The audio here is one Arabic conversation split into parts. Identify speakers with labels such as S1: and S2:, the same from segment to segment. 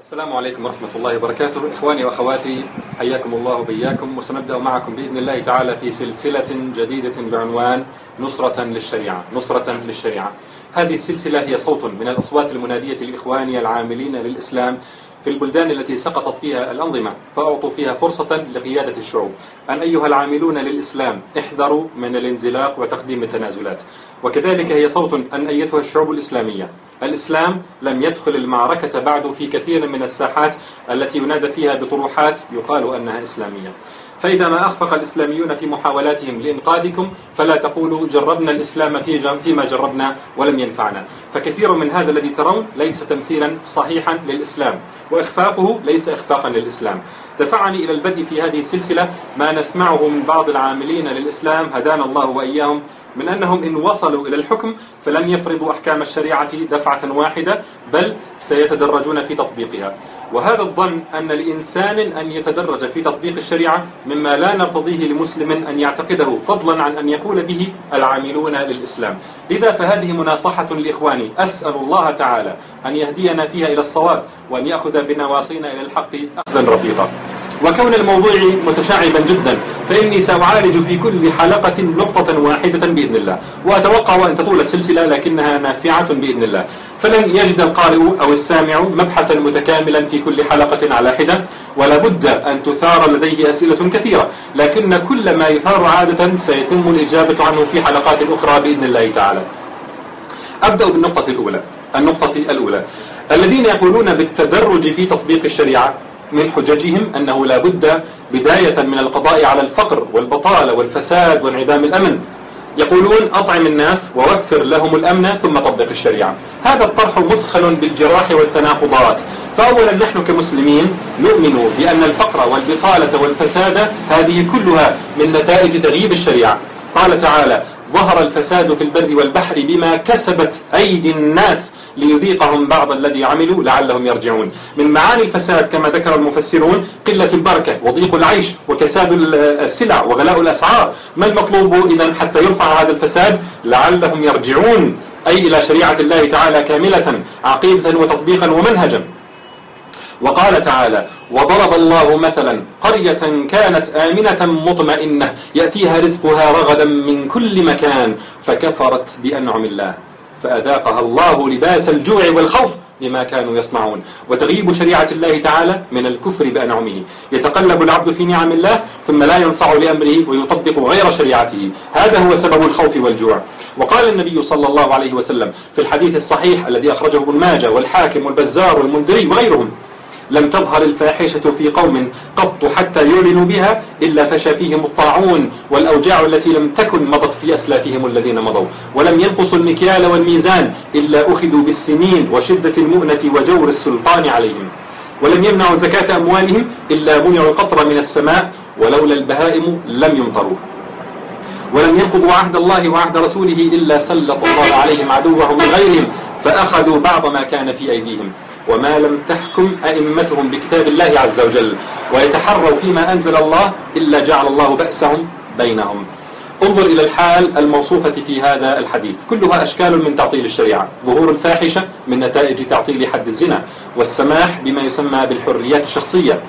S1: السلام عليكم ورحمة الله وبركاته. إخواني وأخواتي حياكم الله بياكم وسنبدأ معكم بإذن الله تعالى في سلسلة جديدة بعنوان نصرة للشريعة. نصرة للشريعة. هذه السلسلة هي صوت من الأصوات المنادية لإخواني العاملين للإسلام في البلدان التي سقطت فيها الأنظمة فأعطوا فيها فرصة لقيادة الشعوب. أن أيها العاملون للإسلام احذروا من الانزلاق وتقديم التنازلات. وكذلك هي صوت أن أيتها الشعوب الإسلامية. الإسلام لم يدخل المعركة بعد في كثير من الساحات التي ينادى فيها بطروحات يقال أنها إسلامية. فإذا ما أخفق الإسلاميون في محاولاتهم لإنقاذكم فلا تقولوا جربنا الإسلام في فيما جربنا ولم ينفعنا. فكثير من هذا الذي ترون ليس تمثيلا صحيحا للإسلام وإخفاقه ليس إخفاقا للإسلام. دفعني إلى البدء في هذه السلسلة ما نسمعه من بعض العاملين للإسلام هدانا الله وإياهم من أنهم إن وصلوا إلى الحكم فلن يفرضوا أحكام الشريعة دفعة واحدة بل سيتدرجون في تطبيقها. وهذا الظن أن لإنسان أن يتدرج في تطبيق الشريعة مما لا نرتضيه لمسلم أن يعتقده فضلا عن أن يقول به العاملون للإسلام. لذا فهذه مناصحة لإخواني أسأل الله تعالى أن يهدينا فيها إلى الصواب وأن يأخذ بنواصينا إلى الحق أخذا رفيقا. وكون الموضوع متشعبا جدا فإني سأعالج في كل حلقة نقطة واحدة بإذن الله وأتوقع أن تطول السلسلة لكنها نافعة بإذن الله. فلن يجد القارئ أو السامع مبحثا متكاملا في كل حلقة على حدة ولا بد أن تثار لديه أسئلة كثيرة لكن كل ما يثار عادة سيتم الإجابة عنه في حلقات أخرى بإذن الله تعالى. أبدأ بالنقطة الأولى النقطة الأولى. الذين يقولون بالتدرج في تطبيق الشريعة من حججهم أنه لا بد بداية من القضاء على الفقر والبطالة والفساد وانعدام الأمن. يقولون أطعم الناس ووفر لهم الأمن ثم طبق الشريعة. هذا الطرح مثخل بالجراح والتناقضات. فأولا نحن كمسلمين نؤمن بأن الفقر والبطالة والفساد هذه كلها من نتائج تغييب الشريعة. قال تعالى ظهر الفساد في البر والبحر بما كسبت أيدي الناس ليذيقهم بعض الذي عملوا لعلهم يرجعون. من معاني الفساد كما ذكر المفسرون قلة البركة وضيق العيش وكساد السلع وغلاء الأسعار. ما المطلوب إذا حتى يرفع هذا الفساد؟ لعلهم يرجعون. أي إلى شريعة الله تعالى كاملة عقيدة وتطبيقا ومنهجا. وقال تعالى وضرب الله مثلا قرية كانت آمنة مطمئنة يأتيها رزقها رغدا من كل مكان فكفرت بأنعم الله فأذاقها الله لباس الجوع والخوف بما كانوا يصنعون. وتغيب شريعة الله تعالى من الكفر بأنعمه. يتقلب العبد في نعم الله ثم لا ينصع لأمره ويطبق غير شريعته. هذا هو سبب الخوف والجوع. وقال النبي صلى الله عليه وسلم في الحديث الصحيح الذي أخرجه ابن ماجه والحاكم والبزار والمنذري وغيرهم لم تظهر الفاحشة في قوم قط حتى يعلنوا بها إلا فشى فيهم الطاعون والأوجاع التي لم تكن مضت في أسلافهم الذين مضوا. ولم ينقصوا المكيال والميزان إلا أخذوا بالسنين وشدة المؤنة وجور السلطان عليهم. ولم يمنعوا زكاة أموالهم إلا منعوا القطر من السماء ولولا البهائم لم يمطروا. ولم ينقضوا عهد الله وعهد رسوله إلا سلط الله عليهم عدوهم من غيرهم فأخذوا بعض ما كان في أيديهم. وما لم تحكم أئمتهم بكتاب الله عز وجل ويتحروا فيما أنزل الله إلا جعل الله بأسهم بينهم. انظر إلى الحال الموصوفة في هذا الحديث. كلها أشكال من تعطيل الشريعة. ظهور الفاحشة من نتائج تعطيل حد الزنا والسماح بما يسمى بالحريات الشخصية.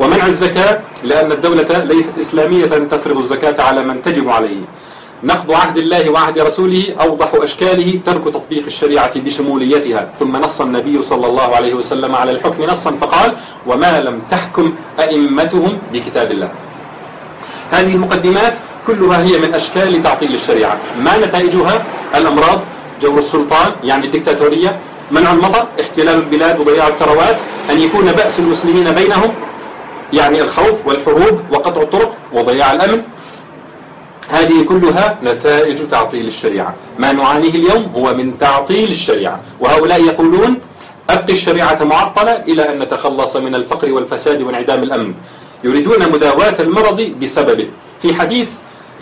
S1: ومنع الزكاة لأن الدولة ليست إسلامية تفرض الزكاة على من تجب عليه. نقض عهد الله وعهد رسوله أوضح أشكاله ترك تطبيق الشريعة بشموليتها. ثم نص النبي صلى الله عليه وسلم على الحكم نصا فقال وما لم تحكم أئمتهم بكتاب الله. هذه المقدمات كلها هي من أشكال تعطيل الشريعة. ما نتائجها؟ الأمراض جور السلطان يعني الدكتاتورية منع المطر احتلال البلاد وضياع الثروات أن يكون بأس المسلمين بينهم يعني الخوف والحروب وقطع الطرق وضياع الأمن. هذه كلها نتائج تعطيل الشريعة. ما نعانيه اليوم هو من تعطيل الشريعة. وهؤلاء يقولون أبقي الشريعة معطلة إلى أن نتخلص من الفقر والفساد وانعدام الأمن. يريدون مداواة المرض بسببه. في حديث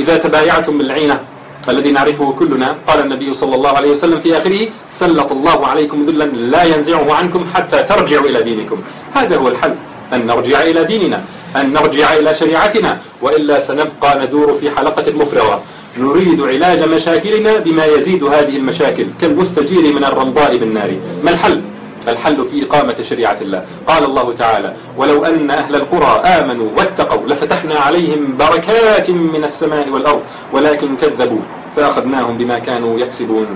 S1: إذا تبايعتم بالعينة الذي نعرفه كلنا قال النبي صلى الله عليه وسلم في آخره سلط الله عليكم ذلا لا ينزعه عنكم حتى ترجعوا إلى دينكم. هذا هو الحل أن نرجع إلى ديننا. أن نرجع إلى شريعتنا وإلا سنبقى ندور في حلقة مفرغة. نريد علاج مشاكلنا بما يزيد هذه المشاكل كالمستجير من الرمضاء بالنار. ما الحل؟ الحل في إقامة شريعة الله. قال الله تعالى ولو أن أهل القرى آمنوا واتقوا لفتحنا عليهم بركات من السماء والأرض ولكن كذبوا فأخذناهم بما كانوا يكسبون.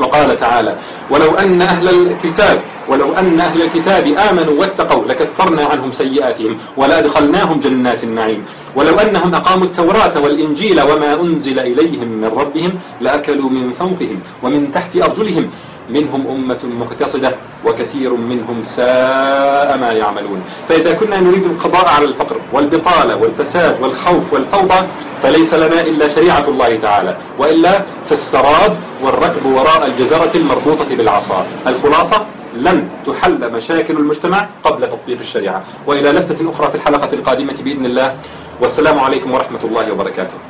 S1: وقال تعالى ولو أن أهل الكتاب ولو أن أهل الكتاب آمنوا واتقوا لكثرنا عنهم سيئاتهم ولأدخلناهم جنات النعيم. ولو أنهم أقاموا التوراة والإنجيل وما أنزل إليهم من ربهم لأكلوا من فوقهم ومن تحت أرجلهم منهم أمة مقتصدة وكثير منهم ساء ما يعملون. فإذا كنا نريد القضاء على الفقر والبطالة والفساد والخوف والفوضى فليس لنا إلا شريعة الله تعالى وإلا فالسراد والركب وراء الجزرة المربوطة بالعصا. الخلاصة لن تحل مشاكل المجتمع قبل تطبيق الشريعة. وإلى لفتة أخرى في الحلقة القادمة بإذن الله. والسلام عليكم ورحمة الله وبركاته.